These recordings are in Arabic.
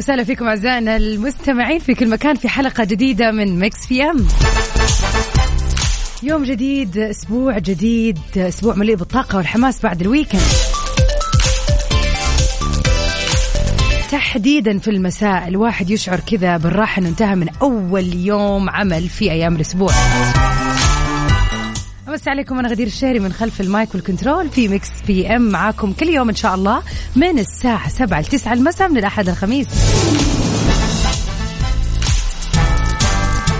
وسهلا فيكم أعزائنا المستمعين في كل مكان في حلقة جديدة من Mix PM يوم جديد أسبوع جديد أسبوع مليء بالطاقة والحماس بعد ال weekend. تحديدا في المساء الواحد يشعر كذا بالراحة إنه انتهى من أول يوم عمل في أيام الأسبوع. بمسي عليكم أنا غدير الشهري من خلف ال mic وال control في Mix PM معاكم كل يوم إن شاء الله من الساعة 7 ل 9 المساء من الأحد للخميس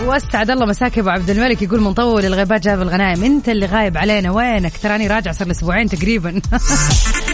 وأسعد الله مساك أبو عبد الملك يقول من طول الغيبات جاب الغنايم أنت اللي غايب علينا وينك؟ تراني راجع صار أسبوعين تقريبا.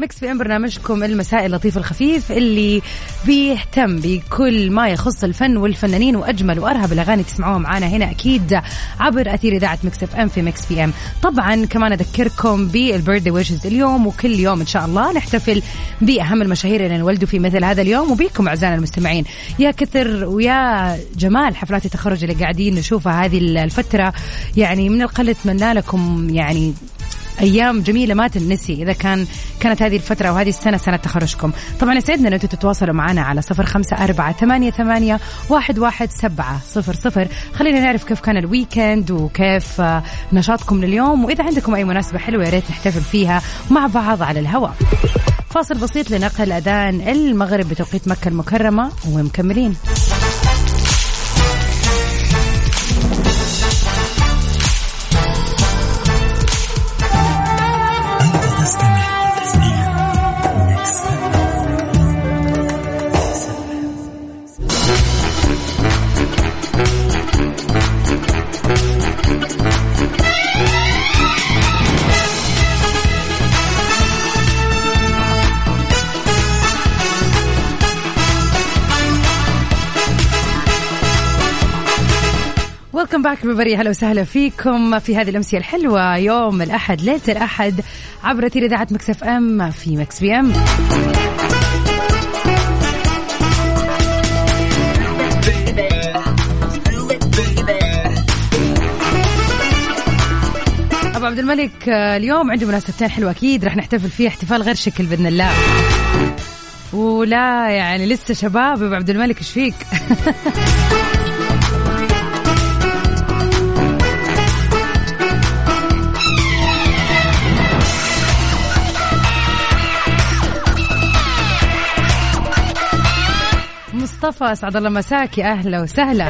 Mix PM برنامجكم المسائي اللطيف الخفيف اللي بيهتم بكل ما يخص الفن والفنانين وأجمل وأرهب الأغاني تسمعوها معانا هنا أكيد عبر أثير إذاعة Mix FM في Mix PM. طبعا كمان أذكركم بال birthday wishes اليوم وكل يوم إن شاء الله نحتفل بأهم المشاهير اللي انولدوا في مثل هذا اليوم. وبيكم أعزائنا المستمعين يا كثر ويا جمال حفلات التخرج اللي قاعدين نشوفها هذه الفترة. يعني من القلب اتمنى لكم يعني أيام جميلة ما تنتسى إذا كان كانت هذه الفترة وهذه السنة سنة تخرجكم. طبعا يسعدنا ان أنتم تتواصلوا معنا على صفر خمسة أربعة ثمانية, ثمانية واحد, واحد سبعة صفر صفر. خلينا نعرف كيف كان الويكند وكيف آه، نشاطكم لليوم. وإذا عندكم أي مناسبة حلوة يا ريت نحتفل فيها مع بعض على الهواء. فاصل بسيط لنقل أذان المغرب بتوقيت مكة المكرمة ومكملين. Welcome back everybody. هلا وسهلا فيكم في هذه الأمسية الحلوة. يوم الأحد ليلة الأحد عبر أثير إذاعة Mix FM في Mix PM أبو عبد الملك اليوم عنده مناسبتين حلوة أكيد. راح نحتفل فيها احتفال غير شكل بإذن الله. ولا يعني لسه شباب أبو عبد الملك إيش فيك؟ مصطفى اسعد الله مساك يا أهلا وسهلا.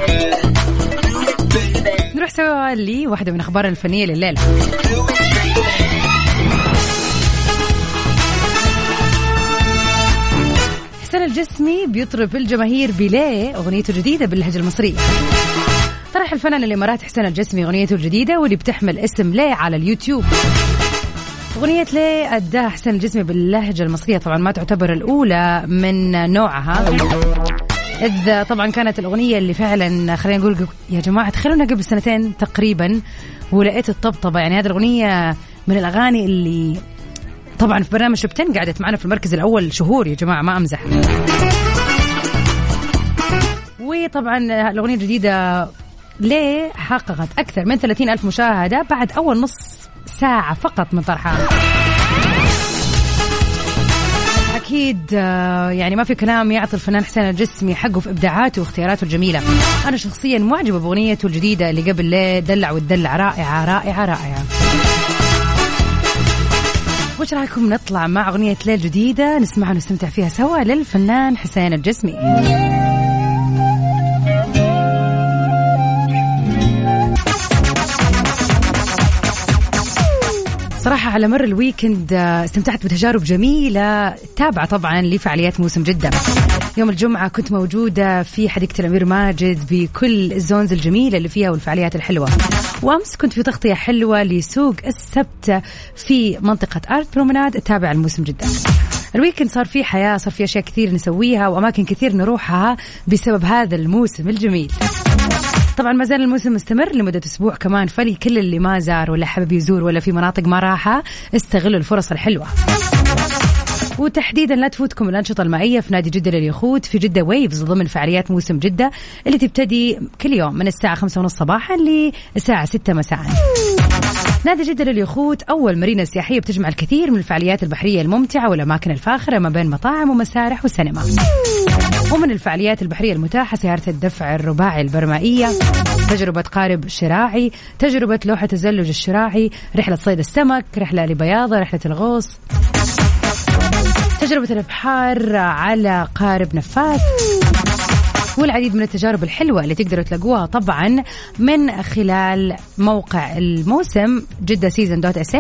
نروح سوا لي واحدة من أخبار الفنية لليلة. حسين الجسمي بيطرب الجماهير بليه أغنيته الجديدة باللهجة المصرية. طرح الفنان الاماراتي حسين الجسمي أغنيته الجديدة واللي بتحمل اسم ليه على اليوتيوب. أغنية ليه أداها حسين الجسمي باللهجة المصرية طبعا ما تعتبر الأولى من نوعها. إذ طبعا كانت الأغنية اللي فعلا خلينا نقول يا جماعة تخيلونا قبل سنتين تقريبا ولقيت الطبطبة. يعني هذه الأغنية من الأغاني اللي طبعا في برنامج شبتين قعدت معنا في المركز الأول. شهور يا جماعة ما أمزح. وطبعا الأغنية الجديدة ليه حققت أكثر من 30 ألف مشاهدة بعد أول نص ساعة فقط من طرحها. أكيد آه، يعني ما في كلام يعطي الفنان حسين الجسمي حقه في إبداعاته واختياراته الجميلة. أنا شخصيا معجبة بأغنيته الجديدة اللي قبل ليه دلع وتدلع رائعة رائعة رائعة. وش رأيكم نطلع مع أغنية ليل جديدة نسمعها ونستمتع فيها سوا للفنان حسين الجسمي؟ صراحة على مر ال weekend آه، استمتعت بتجارب جميلة تابعة طبعا لفعاليات موسم جدة. يوم الجمعة كنت موجودة في حديقة الأمير ماجد بكل ال zones الجميلة اللي فيها والفعاليات الحلوة. وأمس كنت في تغطية حلوة لسوق السبت في منطقة Art Promenade التابعة لموسم جدة. ال weekend صار فيه حياة صار فيه أشياء كثير نسويها وأماكن كثير نروحها بسبب هذا الموسم الجميل. طبعا ما زال الموسم مستمر لمدة أسبوع كمان فلي كل اللي ما زار ولا حابب يزور ولا في مناطق ما راحها استغلوا الفرص الحلوة. وتحديدا لا تفوتكم الأنشطة المائية في نادي جدة لليخوت. في جدة ويفز ضمن فعاليات موسم جدة اللي تبتدي كل يوم من خمسة ونص صباحا للساعة ستة مساء. نادي جدة لليخوت أول مارينا سياحية بتجمع الكثير من الفعاليات البحرية الممتعة والأماكن الفاخرة ما بين مطاعم ومسارح وسينما. ومن الفعاليات البحرية المتاحة سيارة الدفع الرباعي البرمائية تجربة قارب شراعي تجربة لوحة تزلج الشراعي رحلة صيد السمك رحلة لبياضة رحلة الغوص. تجربة الإبحار على قارب نفاث. والعديد من التجارب الحلوة اللي تقدروا تلاقوها طبعا من خلال موقع الموسم Jeddah Season dot SA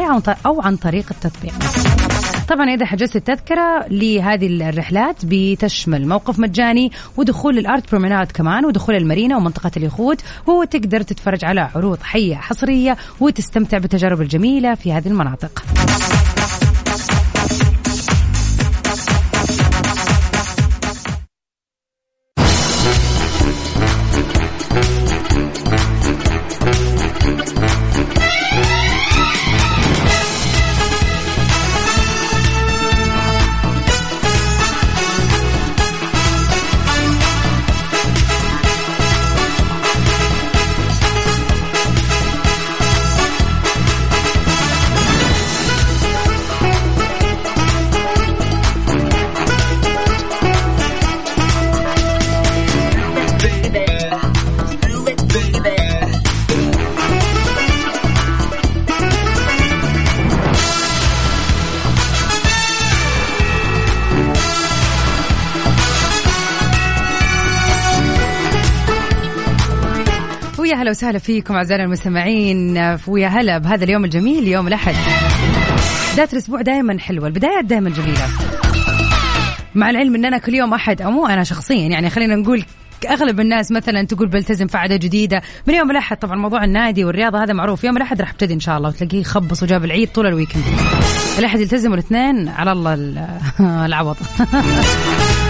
أو عن طريق التطبيق. طبعا إذا حجزت التذكرة لهذه الرحلات بتشمل موقف مجاني ودخول ال Art Promenade كمان ودخول المارينا ومنطقة اليخوت وتقدر تتفرج على عروض حية حصرية وتستمتع بالتجارب الجميلة في هذه المناطق. ويا هلا وسهلا فيكم أعزائنا المستمعين. ويا هلا بهذا اليوم الجميل يوم الأحد. بدايه الأسبوع دائما حلوة البدايات دائما جميلة. مع العلم ان أنا كل يوم أحد أو مو أنا شخصيا يعني خلينا نقول أغلب الناس مثلا تقول بلتزم في عادة جديدة. من يوم الأحد طبعا موضوع النادي والرياضة هذا معروف. يوم الأحد راح ابتدي إن شاء الله وتلاقيه خبص وجاب العيد طول الويكند. الأحد يلتزم والاثنين على الله العوض.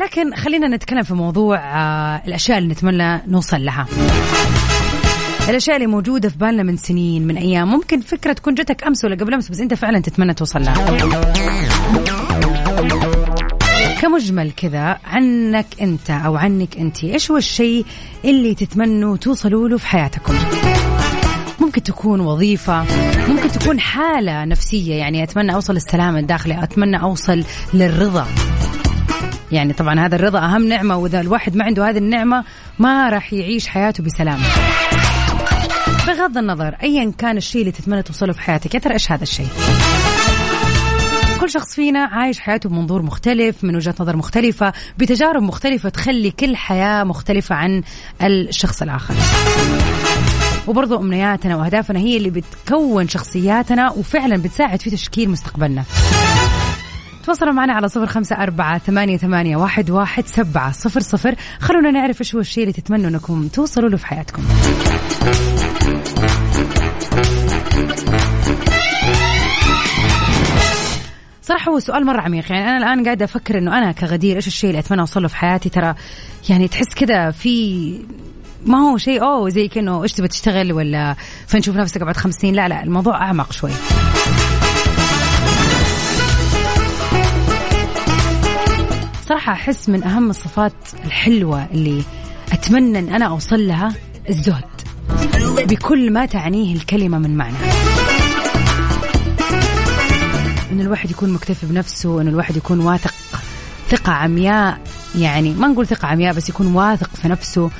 لكن خلينا نتكلم في موضوع آه، الأشياء اللي نتمنى نوصل لها. الأشياء اللي موجودة في بالنا من سنين من أيام. ممكن فكرة تكون جتك أمس ولا قبل أمس بس أنت فعلا تتمنى توصل لها. كمجمل كذا عنك أنت أو عنك أنت إيش هو الشيء اللي تتمنوا توصلوا له في حياتكم؟ ممكن تكون وظيفة ممكن تكون حالة نفسية يعني أتمنى أوصل للسلام الداخلي أتمنى أوصل للرضا. يعني طبعا هذا الرضا أهم نعمة وإذا الواحد ما عنده هذه النعمة ما راح يعيش حياته بسلام. بغض النظر أيا كان الشيء اللي تتمنى توصله في حياتك يا ترى إيش هذا الشيء؟ كل شخص فينا عايش حياته بمنظور مختلف من وجهة نظر مختلفة بتجارب مختلفة تخلي كل حياة مختلفة عن الشخص الآخر. وبرضو أمنياتنا وأهدافنا هي اللي بتكون شخصياتنا وفعلا بتساعد في تشكيل مستقبلنا. تواصلوا معنا على صفر خمسة أربعة ثمانية, ثمانية واحد, واحد سبعة صفر صفر. خلونا نعرف إيش هو الشيء اللي تتمنوا أنكم توصلوا له في حياتكم. صراحة هو سؤال مرة عميق. يعني أنا الآن قاعدة أفكر إنه أنا كغدير إيش الشيء اللي أتمنى أوصله في حياتي؟ ترى يعني تحس كذا في ما هو شيء أوه زي كأنه إيش تبغى تشتغل ولا فين تشوف نفسك بعد خمسين لا لا الموضوع أعمق شوي. صراحة أحس من أهم الصفات الحلوة اللي أتمنى أن أنا أوصل لها الزهد. بكل ما تعنيه الكلمة من معنى. أن الواحد يكون مكتفي بنفسه أن الواحد يكون واثق ثقة عمياء يعني ما نقول ثقة عمياء بس يكون واثق في نفسه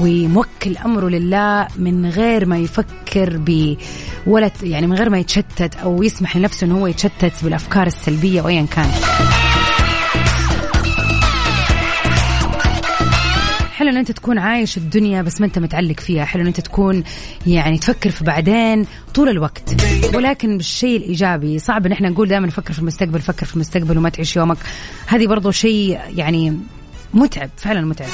وموكل أمره لله من غير ما يفكر ب ولا يعني من غير ما يتشتت أو يسمح لنفسه انه هو يتشتت بالأفكار السلبية أو ايا كان. حلو إن أنت تكون عايش الدنيا بس ما أنت متعلق فيها. حلو إن أنت تكون يعني تفكر في بعدين طول الوقت. ولكن بالشيء الإيجابي صعب إن إحنا نقول دائما فكر في المستقبل فكر في المستقبل وما تعيش يومك. هذه برضو شيء يعني متعب فعلا متعب.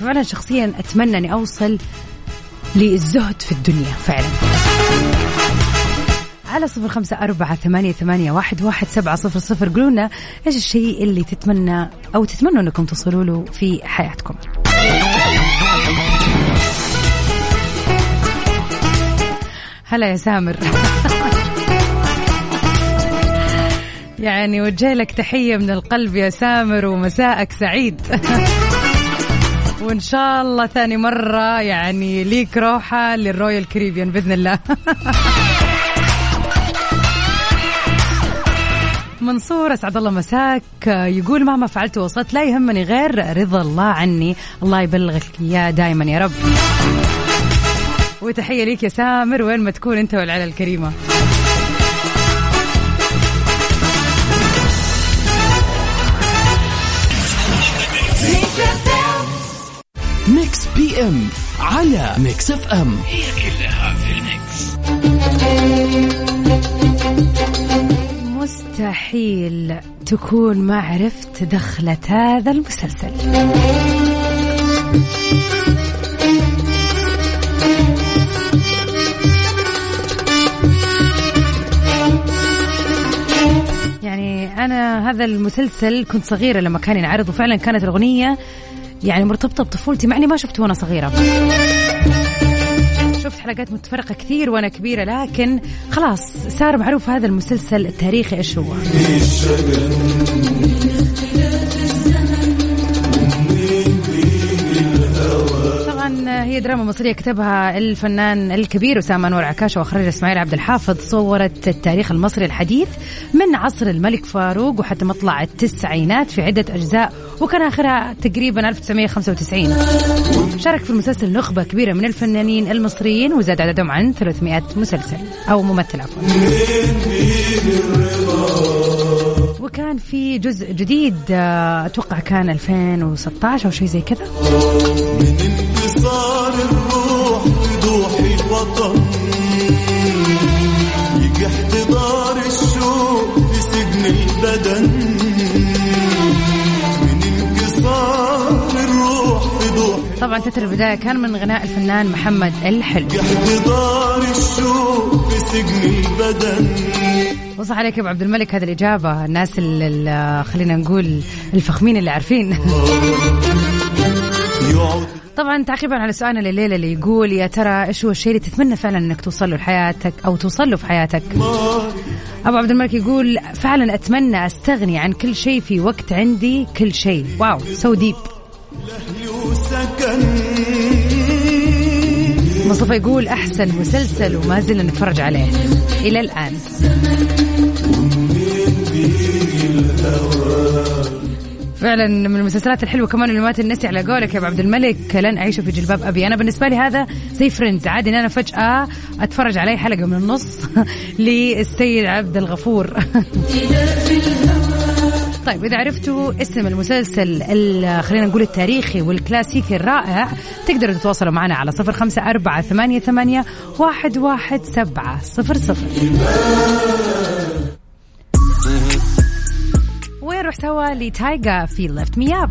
فعلا شخصيا أتمنى أني أوصل للزهد في الدنيا فعلا. على صفر خمسة أربعة ثمانية, ثمانية واحد, واحد سبعة صفر صفر. قولوا لنا إيش الشيء اللي تتمنى أو تتمنوا أنكم تصلوا له في حياتكم. هلا يا سامر. يعني وجه لك تحية من القلب يا سامر ومساءك سعيد. وإن شاء الله ثاني مرة يعني ليك روحة لل Royal Caribbean بإذن الله. منصور أسعد الله مساك. يقول مهما فعلت وصلت لا يهمني غير رضا الله عني. الله يبلغك إياه دائما يا رب. وتحية ليك يا سامر وين ما تكون أنت والعيله الكريمة. Mix PM على Mix FM. هي كلها في ال mix. مستحيل تكون ما عرفت دخلة هذا المسلسل. يعني أنا هذا المسلسل كنت صغيرة لما كان ينعرض وفعلا كانت الأغنية يعني مرتبطة بطفولتي مع إني ما شفته وأنا صغيرة. حلقات متفرقة كثير وأنا كبيرة لكن خلاص صار معروف هذا المسلسل التاريخي إيش هو. هي دراما مصرية كتبها الفنان الكبير أسامة أنور عكاشة وأخرجها إسماعيل عبد الحافظ صورت التاريخ المصري الحديث من عصر الملك فاروق وحتى مطلع التسعينات في عدة أجزاء وكان آخرها تقريبا 1995 شارك في المسلسل نخبة كبيرة من الفنانين المصريين وزاد عددهم عن 300 مسلسل أو ممثل عفوا. وكان في جزء جديد آه، أتوقع كان 2016 أو شيء زي كذا. انتصار الروح بضوح الوطن. طبعا تتر البداية كان من غناء الفنان محمد الحلو. احتضار الشوق في سجن البدن. وصح عليك يا أبو عبد الملك هذه الإجابة. الناس اللي خلينا نقول الفخمين اللي عارفين. طبعا تعقيبا على سؤالنا لليله اللي يقول يا ترى إيش هو الشيء اللي تتمنى فعلا إنك توصل له لحياتك أو توصل له في حياتك؟ أبو عبد الملك يقول فعلا أتمنى أستغني عن كل شيء في وقت عندي كل شيء. wow so deep وسكن مصطفى يقول أحسن مسلسل وما زلنا نتفرج عليه. إلى الآن. فعلا من المسلسلات الحلوة كمان اللي ما تنسي على قولك يا أبو عبد الملك. لن أعيش في جلباب أبي. أنا بالنسبة لي هذا زي فريندز عادي إن أنا فجأة أتفرج عليه حلقة من النص للسيد عبد الغفور. طيب إذا عرفتوا اسم المسلسل ال- خلينا نقول التاريخي والكلاسيكي الرائع تقدروا تتواصلوا معنا على صفر خمسة أربعة ثمانية, ثمانية واحد, واحد سبعة صفر صفر. ونروح سوا ل Tyga في Lift Me Up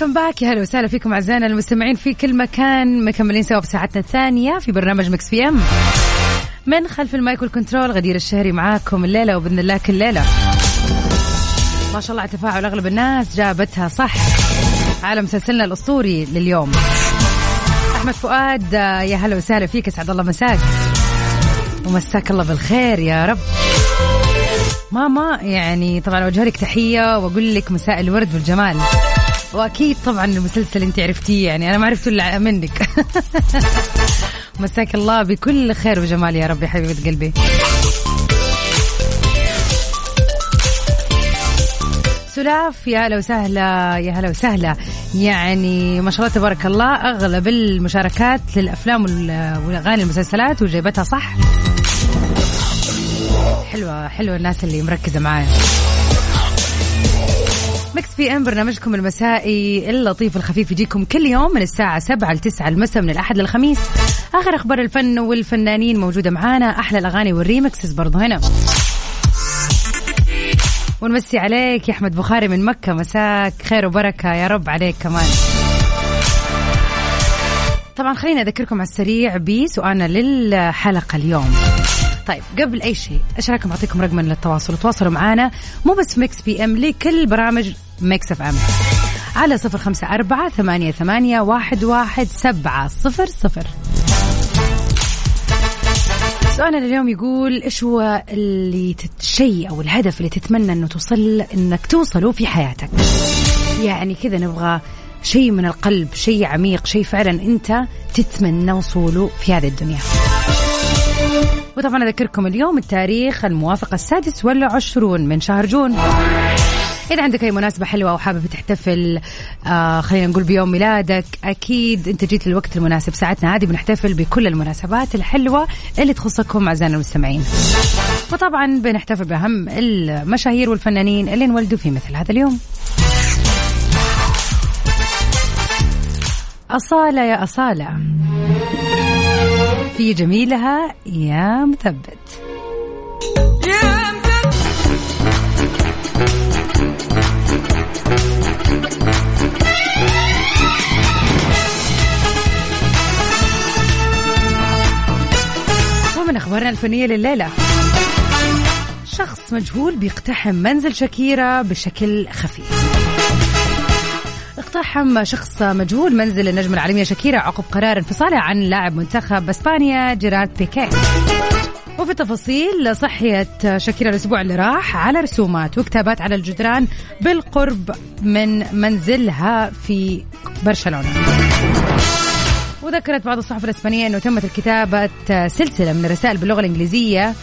Welcome back. يا هلا وسهلا فيكم أعزائنا المستمعين في كل مكان. مكملين سوا في ساعتنا الثانية في برنامج Mix PM. من خلف المايك وال control غدير الشهري معاكم الليلة وبإذن الله كل ليلة. ما شاء الله على تفاعل أغلب الناس جابتها صح. على مسلسلنا الأسطوري لليوم. أحمد فؤاد يا هلا وسهلا فيك. اسعد الله مساك. ومساك الله بالخير يا رب. ماما يعني طبعا أوجه لك تحية وأقول لك مساء الورد والجمال. وأكيد طبعا المسلسل أنت عرفتيه يعني أنا ما عرفته إلا منك. مساك الله بكل خير وجمال يا رب يا حبيبة قلبي. سلاف يا هلا وسهلا يا هلا وسهلا. يعني ما شاء الله تبارك الله أغلب المشاركات للأفلام وال- والأغاني المسلسلات وجايبتها صح. حلوة حلوة الناس اللي مركزة معايا. Mix PM برنامجكم المسائي اللطيف الخفيف يجيكم كل يوم من الساعة 7 ل 9 المساء من الأحد للخميس. آخر أخبار الفن والفنانين موجودة معانا أحلى الأغاني وال remixes برضو هنا. ونمسي عليك يا أحمد بخاري من مكة مساك خير وبركة يا رب عليك كمان. طبعا خليني أذكركم على السريع بسؤالنا للحلقة اليوم. طيب قبل أي شيء إيش رايكم أعطيكم رقما للتواصل. تواصلوا معنا مو بس Mix PM لكل برامج Mix FM على صفر خمسة أربعة ثمانية, ثمانية واحد, واحد سبعة صفر صفر. سؤالنا اليوم يقول إيش هو اللي الشيء أو الهدف اللي تتمنى إنه توصل إنك توصله في حياتك؟ يعني كذا نبغى شيء من القلب شيء عميق شيء فعلا أنت تتمنى وصوله في هذه الدنيا. وطبعا أذكركم اليوم التاريخ الموافق السادس والعشرون من شهر جون. إذا عندك أي مناسبة حلوة أو حابب تحتفل آه خلينا نقول بيوم ميلادك أكيد أنت جيت للوقت المناسب. ساعتنا هذه بنحتفل بكل المناسبات الحلوة اللي تخصكم أعزائنا المستمعين. وطبعا بنحتفل بأهم المشاهير والفنانين اللي انولدوا في مثل هذا اليوم. أصالة يا أصالة. في جميلها يا مثبت. ومن أخبارنا الفنية لليلة. شخص مجهول بيقتحم منزل شاكيرا بشكل خفيف. اقتحم شخص مجهول منزل النجمة العالمية شاكيرا عقب قرار انفصالها عن لاعب منتخب إسبانيا جيرارد بيكي. وفي تفاصيل صحيت شاكيرا الأسبوع اللي راح على رسومات وكتابات على الجدران بالقرب من منزلها في برشلونة. وذكرت بعض الصحف الإسبانية إنه تمت الكتابة سلسلة من الرسائل باللغة الإنجليزية.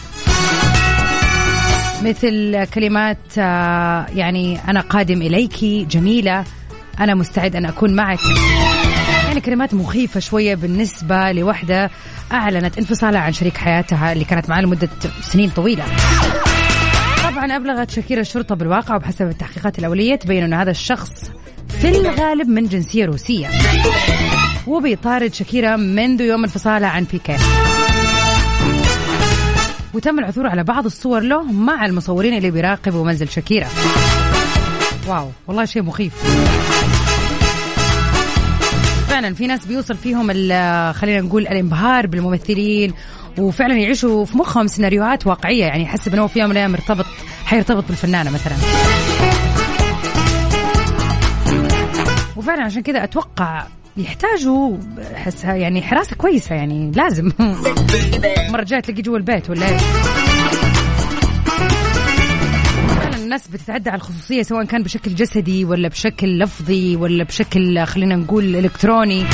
مثل كلمات آه، يعني أنا قادم اليك جميلة. أنا مستعد أن أكون معك. يعني كلمات مخيفة شوية بالنسبة لوحدة أعلنت انفصالها عن شريك حياتها اللي كانت معاه لمدة سنين طويلة. طبعا أبلغت شاكيرا الشرطة بالواقع وبحسب التحقيقات الأولية تبين أن هذا الشخص في الغالب من جنسية روسية. وبيطارد شاكيرا منذ يوم انفصالها عن بيكي. وتم العثور على بعض الصور له مع المصورين اللي بيراقبوا منزل شاكيرا. واو والله شيء مخيف. فعلا في ناس بيوصل فيهم خلينا نقول الانبهار بالممثلين وفعلا يعيشوا في مخهم سيناريوهات واقعية يعني يحسب انه في يوم من الأيام مرتبط حيرتبط بالفنانة مثلا. وفعلا عشان كذا أتوقع يحتاجوا حس يعني حراسة كويسة يعني لازم. المره الجايه تلاقيه جوا البيت ولا إيه الناس بتتعدى على الخصوصية سواء كان بشكل جسدي ولا بشكل لفظي ولا بشكل خلينا نقول إلكتروني.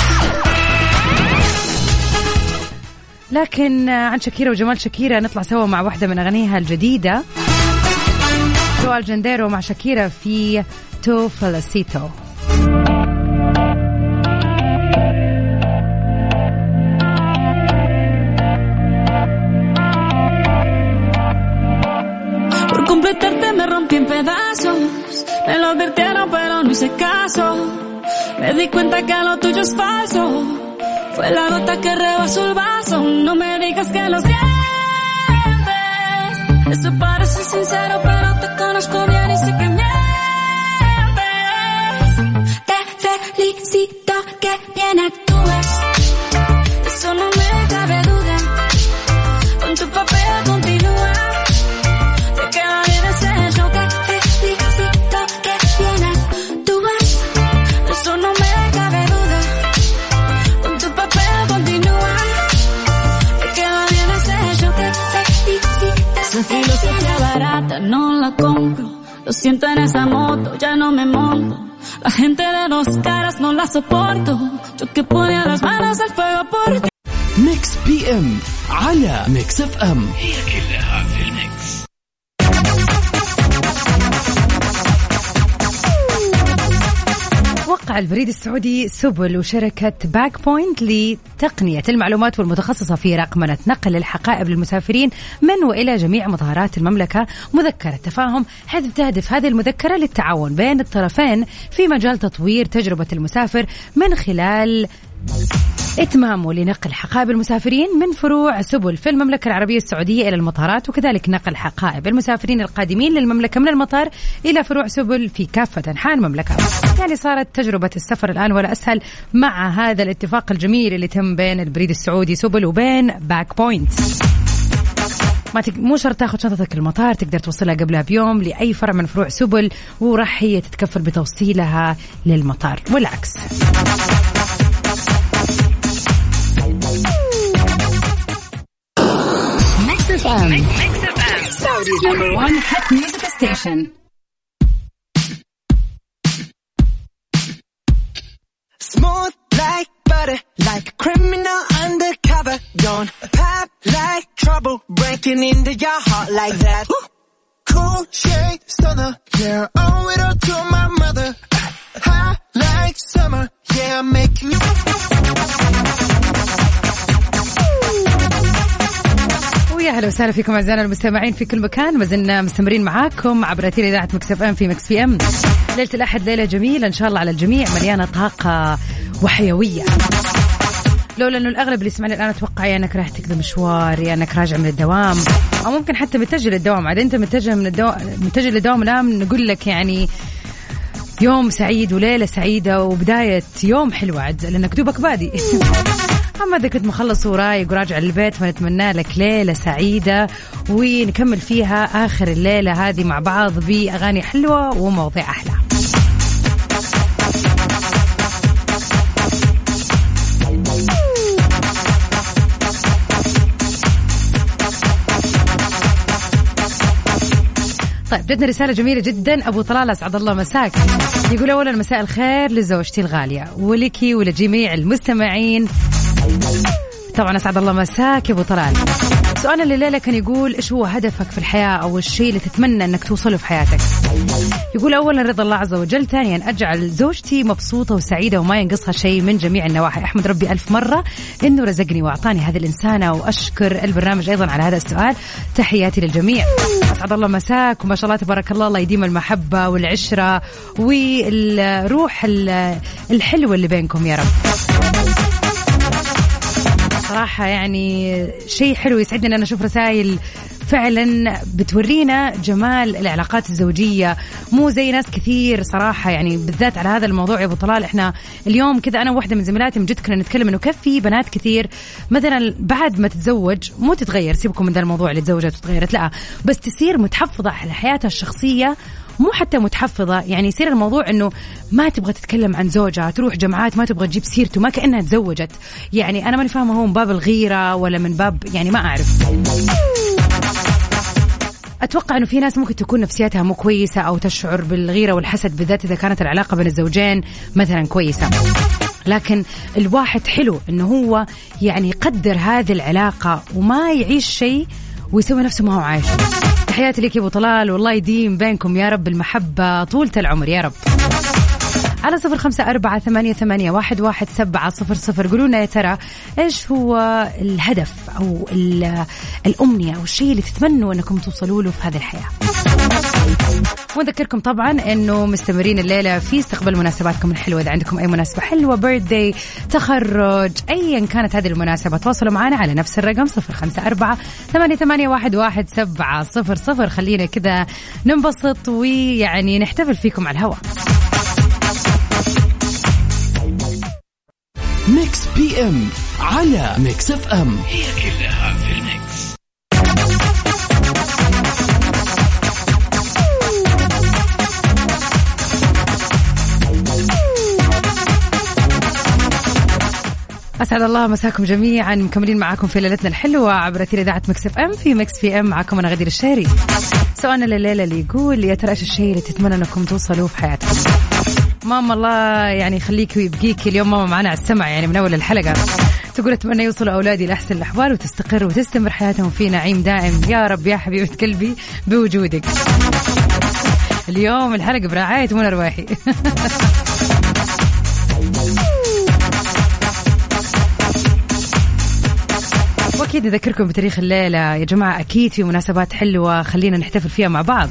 لكن عن شاكيرا وجمال شاكيرا نطلع سوا مع واحدة من أغانيها الجديدة. Rauw Alejandro مع شاكيرا في Te Felicito. Me lo advirtieron, pero no hice caso. Me di cuenta que lo tuyo es falso. Fue la gota que rebasó el vaso. No me digas que lo sientes. Eso parece sincero, pero te conozco bien siento en esa moto, ya no me monto. La gente de dos caras no la soporto. Yo que ponía las manos al fuego por ti. ميكس بي ام على ميكس اف ام هي كلها في الميكس البريد السعودي سبل وشركة Bag Point لتقنية المعلومات والمتخصصة في رقمنة نقل الحقائب للمسافرين من وإلى جميع مطارات المملكة. مذكرة تفاهم حيث تهدف هذه المذكرة للتعاون بين الطرفين في مجال تطوير تجربة المسافر من خلال إتمامه لنقل حقائب المسافرين من فروع سبل في المملكة العربية السعودية إلى المطارات وكذلك نقل حقائب المسافرين القادمين للمملكة من المطار إلى فروع سبل في كافة أنحاء المملكة. يعني صارت تجربة السفر الآن ولا أسهل مع هذا الاتفاق الجميل اللي تم بين البريد السعودي سبل وبين Bag Point. ما تك... مو شرط تاخذ شنطتك المطار تقدر توصلها قبلها بيوم لأي فرع من فروع سبل وراح هي تتكفل بتوصيلها للمطار. والعكس. Mix FM. Saudi's number one hit music station. Smooth like butter, like a criminal undercover. Don't pop like trouble, breaking into your heart like that. Cool shade stunner, yeah, owe it all to my mother. High like summer, yeah, I'm making you. أهلا وسهلا فيكم أعزائنا المستمعين في كل مكان. ما زلنا مستمرين معاكم عبر أثير إذاعة مكس إف إم في مكس بي إم. ليلة الأحد ليلة جميلة إن شاء الله على الجميع. مليانة طاقة وحيوية. لولا انه الأغلب اللي يسمعني الآن أتوقع يا أنك رايح تقضي مشوار يا أنك راجع من الدوام أو ممكن حتى متجه للدوام. عاد أنت متجه من الدوام متجه للدوام الآن نقول لك يعني يوم سعيد وليلة سعيدة وبداية يوم حلوة. عاد لأنك دوبك بادي. اذا كنت مخلص ورايق وراجع للبيت فنتمنى لك ليلة سعيدة ونكمل فيها آخر الليلة هذه مع بعض بأغاني حلوة ومواضيع أحلى. طيب جتنا رسالة جميلة جدا. أبو طلال أسعد الله مساك. يقول أولا مساء الخير لزوجتي الغالية ولك ولجميع المستمعين. طبعا أسعد الله مساك يا أبو طلال. سؤالنا الليلة كان يقول إيش هو هدفك في الحياة؟ أو الشيء اللي تتمنى إنك توصله في حياتك. يقول اولا رضا الله عز وجل ثانيا أجعل زوجتي مبسوطة وسعيدة وما ينقصها شيء من جميع النواحي. أحمد ربي ألف مرة. إنه رزقني وأعطاني هذه الإنسانة وأشكر البرنامج أيضا على هذا السؤال. تحياتي للجميع. أسعد الله مساك وما شاء الله تبارك الله. الله يديم المحبة والعشرة والروح الحلوة اللي بينكم يا رب. صراحة يعني شيء حلو يسعدني أن أشوف رسائل فعلا بتورينا جمال العلاقات الزوجية. مو زي ناس كثير صراحة يعني بالذات على هذا الموضوع يا أبو طلال. إحنا اليوم كذا أنا واحدة من زميلاتي من جد كنا نتكلم إنه كيف في بنات كثير. مثلا بعد ما تتزوج مو تتغير سيبكم من ذا الموضوع اللي تزوجت وتغيرت. لا بس تصير متحفظة على حياتها الشخصية مو حتى متحفظة. يعني يصير الموضوع إنه ما تبغى تتكلم عن زوجها تروح جمعات ما تبغى تجيب سيرته ما كأنها تزوجت. يعني أنا ماني فاهمة هو من باب الغيرة ولا من باب يعني ما أعرف. أتوقع إنه في ناس ممكن تكون نفسيتها مو كويسة أو تشعر بالغيرة والحسد بالذات إذا كانت العلاقة بين الزوجين مثلا كويسة. لكن الواحد حلو إنه هو يعني يقدر هذه العلاقة وما يعيش شيء ويسوي نفسه ما هو عايش. تحياتي لك يا أبو طلال. والله يديم بينكم يا رب المحبة طولة العمر يا رب. على صفر خمسة أربعة ثمانية, ثمانية واحد, واحد سبعة صفر صفر. قولوا لنا يا ترى إيش هو الهدف أو الأمنية أو الشيء اللي تتمنوا أنكم توصلوا له في هذه الحياة؟ ونذكركم طبعا إنه مستمرين الليلة في استقبال مناسباتكم الحلوة. إذا عندكم أي مناسبة حلوة birthday تخرج ايا كانت هذه المناسبة تواصلوا معنا على نفس الرقم صفر خمسة أربعة ثمانية, ثمانية واحد, واحد سبعة صفر صفر. خلينا كذا ننبسط ويعني نحتفل فيكم على الهواء. Mix PM على Mix FM هي كلها في ال Mix. أسعد الله مساكم جميعا مكملين معاكم في ليلتنا الحلوة عبر أثير إذاعة Mix FM في Mix PM معاكم أنا غدير الشهري. سؤالنا لليله اللي يقول يا ترى إيش الشيء اللي تتمنى إنكم توصلوا في حياتكم؟ ماما الله يعني يخليك ويبقيك اليوم. ماما معنا على السمع يعني من أول الحلقة. تقول أتمنى يوصلوا أولادي لأحسن الأحوال وتستقر وتستمر حياتهم في نعيم دائم. يا رب يا حبيبة قلبي بوجودك. اليوم الحلقة برعاية منى رواحي. وأكيد نذكركم بتاريخ الليلة. يا جماعة أكيد في مناسبات حلوة. خلينا نحتفل فيها مع بعض.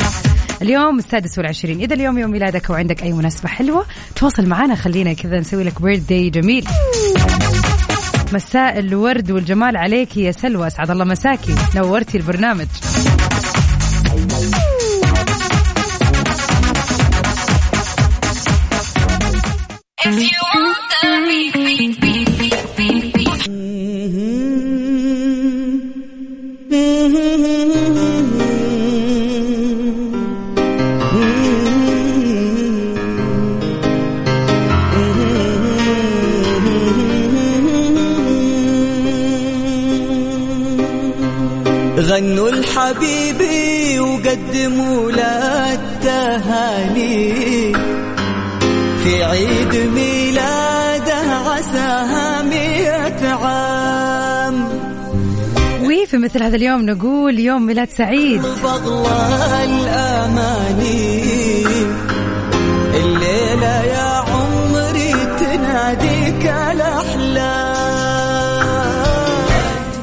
اليوم السادس والعشرين. إذا اليوم يوم ميلادك وعندك أي مناسبة حلوة تواصل معنا خلينا كذا نسوي لك بيرث داي جميل. مساء الورد والجمال عليك يا سلوى. أسعد الله مساكي. نورتي البرنامج. هذا اليوم نقول يوم ميلاد سعيد. فضل الأماني الليلة يا عمري تناديك الأحلام.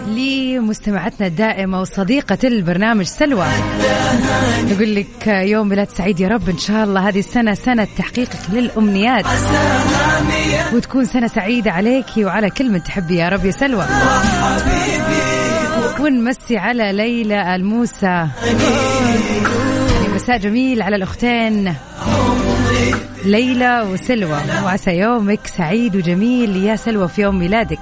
لمستمعتنا الدائمة وصديقة البرنامج سلوى. نقول لك يوم ميلاد سعيد يا رب إن شاء الله. هذه السنة سنة تحقيقك للأمنيات. وتكون سنة سعيدة عليك وعلى كل من تحبي يا رب يا سلوى. ونمسي على ليلى الموسى. مساء جميل على الأختين. ليلى وسلوى وعسى يومك سعيد وجميل يا سلوى في يوم ميلادك.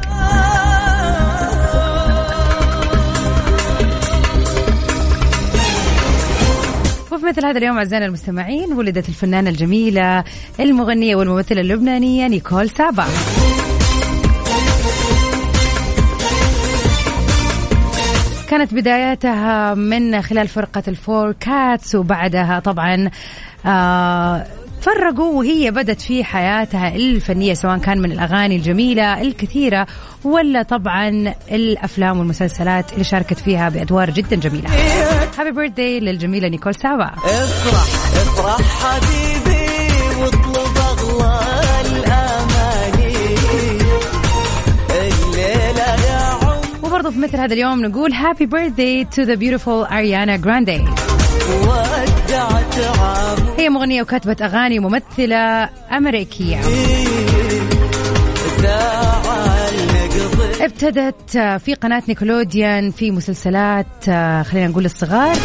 وفي مثل هذا اليوم أعزائنا المستمعين ولدت الفنانة الجميلة المغنية والممثلة اللبنانية نيكول سابا. كانت بداياتها من خلال فرقة ال Four Cats وبعدها طبعا آه فرقوا وهي بدت في حياتها الفنية سواء كان من الأغاني الجميلة الكثيرة ولا طبعا الأفلام والمسلسلات اللي شاركت فيها بأدوار جدا جميلة. happy birthday للجميلة نيكول سابا. افرح افرح حبيبي. مثل هذا اليوم نقول happy birthday to the beautiful اريانا جراندي هي مغنية وكاتبة أغاني وممثلة أمريكية. ابتدت في قناة نيكولوديان في مسلسلات خلينا نقول الصغار.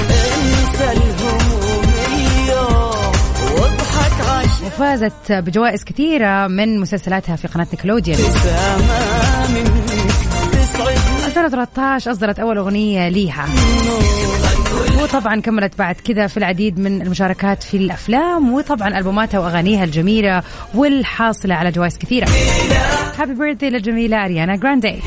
وفازت بجوائز كثيرة من مسلسلاتها في قناة نيكولوديان. 2013 أصدرت أول أغنية ليها. وطبعا كملت بعد كذا في العديد من المشاركات في الأفلام وطبعا ألبوماتها وأغانيها الجميلة والحاصلة على جوائز كثيرة. happy birthday للجميلة أريانا جراندي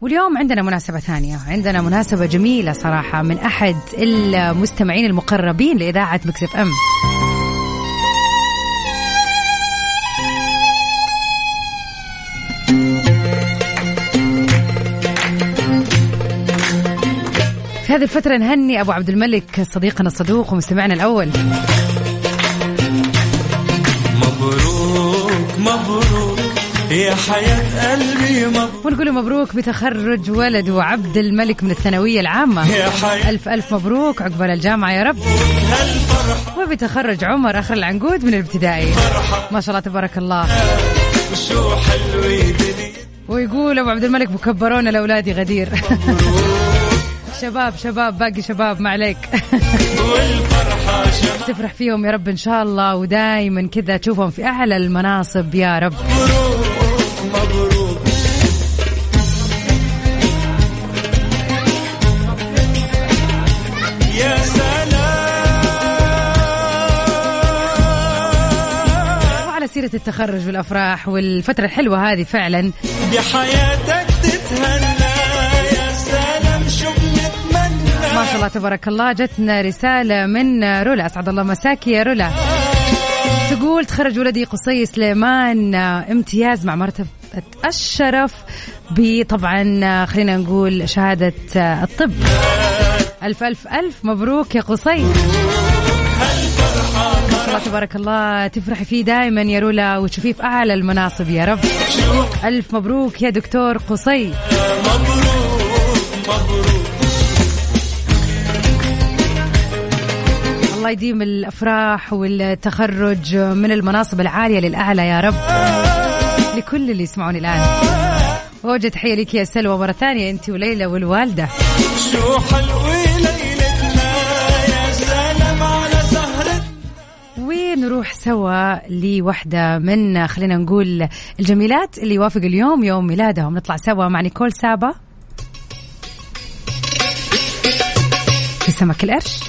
واليوم عندنا مناسبة ثانية عندنا مناسبة جميلة صراحة من أحد المستمعين المقربين لإذاعة Mix FM. هذه الفترة نهني أبو عبد الملك صديقنا الصدوق ومستمعنا الأول. مبروك مبروك يا حياة قلبي مبروك ونقول مبروك بتخرج ولده عبد الملك من الثانوية العامة. يا حياة. ألف ألف مبروك عقبال الجامعة يا رب. وبتخرج عمر آخر العنقود من الابتدائي. ما شاء الله تبارك الله. وشو دنيا ويقول أبو عبد الملك مكبرونا لأولادي غدير. شباب شباب باقي شباب ما عليك. تفرح فيهم يا رب إن شاء الله ودايما كذا تشوفهم في أعلى المناصب يا رب. مبروك يا سلام. وعلى سيرة التخرج والأفراح والفترة الحلوة هذه فعلا. بحياتك تتهنى يا سلام. شو ما شاء الله تبارك الله. جتنا رسالة من رولا. أسعد الله مساكي يا رولا. تقول تخرج ولدي قصي سليمان امتياز مع مرتبة الشرف بطبعا خلينا نقول شهادة الطب. ألف ألف ألف مبروك يا قصي. الله تبارك الله. تفرحي فيه دائما يا رولا وتشوفيه في أعلى المناصب يا رب. ألف مبروك يا دكتور قصي. يديم الأفراح والتخرج من المناصب العالية للأعلى يا رب. لكل اللي يسمعوني الآن. ووجه تحية لك يا سلوى مرة ثانية أنت وليلى والوالدة. شو حلوة ليلتنا يا سلام على سهرتنا ونروح سوا لوحدة من خلينا نقول الجميلات اللي يوافق اليوم يوم ميلادهم. نطلع سوا مع نيكول سابا. في سمك القرش.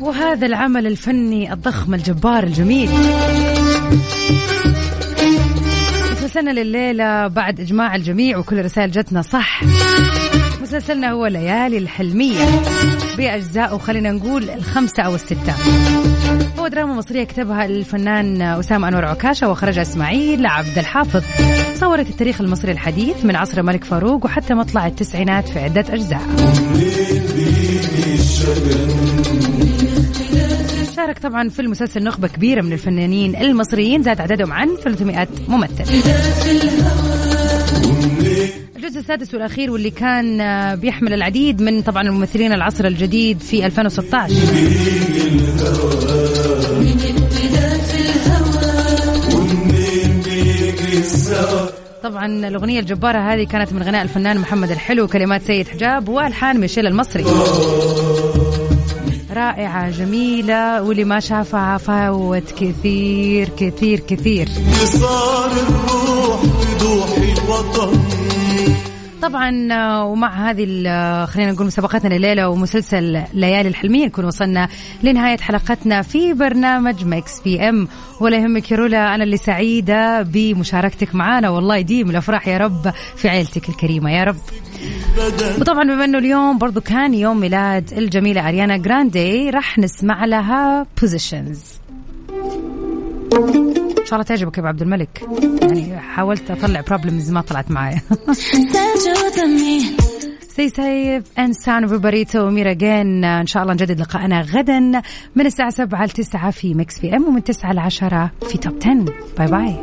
وهذا العمل الفني الضخم الجبار الجميل. مسلسلنا لليلة بعد إجماع الجميع وكل الرسائل جتنا صح. مسلسلنا هو ليالي الحلمية. بأجزاء خلينا نقول الخمسة أو الستة. هو دراما مصرية كتبها الفنان أسامة أنور عكاشة وخرجها إسماعيل عبد الحافظ. صورت التاريخ المصري الحديث من عصر الملك فاروق وحتى مطلع التسعينات في عدة أجزاء. شارك طبعا في المسلسل نخبة كبيرة من الفنانين المصريين زاد عددهم عن 300 ممثل. الجزء السادس والأخير واللي كان آه، بيحمل العديد من طبعا الممثلين العصر الجديد في 2016 طبعا الأغنية الجبارة هذه كانت من غناء الفنان محمد الحلو كلمات سيد حجاب وألحان ميشيل المصري. رائعة جميلة واللي ما شافها فوت كثير كثير كثير. صار الروح بضوح الوطن. طبعا آه، ومع هذه آه، خلينا نقول مسابقتنا الليلة ومسلسل ليالي الحلمية نكون وصلنا لنهاية حلقتنا في برنامج Mix PM. ولا يهمك يا رولا أنا اللي سعيدة بمشاركتك معنا والله يديم الأفراح يا رب في عيلتك الكريمة يا رب. وطبعا بما إنه اليوم برضو كان يوم ميلاد الجميلة أريانا جراندي راح نسمع لها Positions شاء الله تعجبك يا أبو عبد الملك. يعني حاولت أطلع problems ما طلعت Stay safe and sound everybody. ومرة again إن شاء الله نجدد لقاءنا غدا من الساعة 7 ل 9 في Mix PM ومن 9 ل 10 في Top 10 bye bye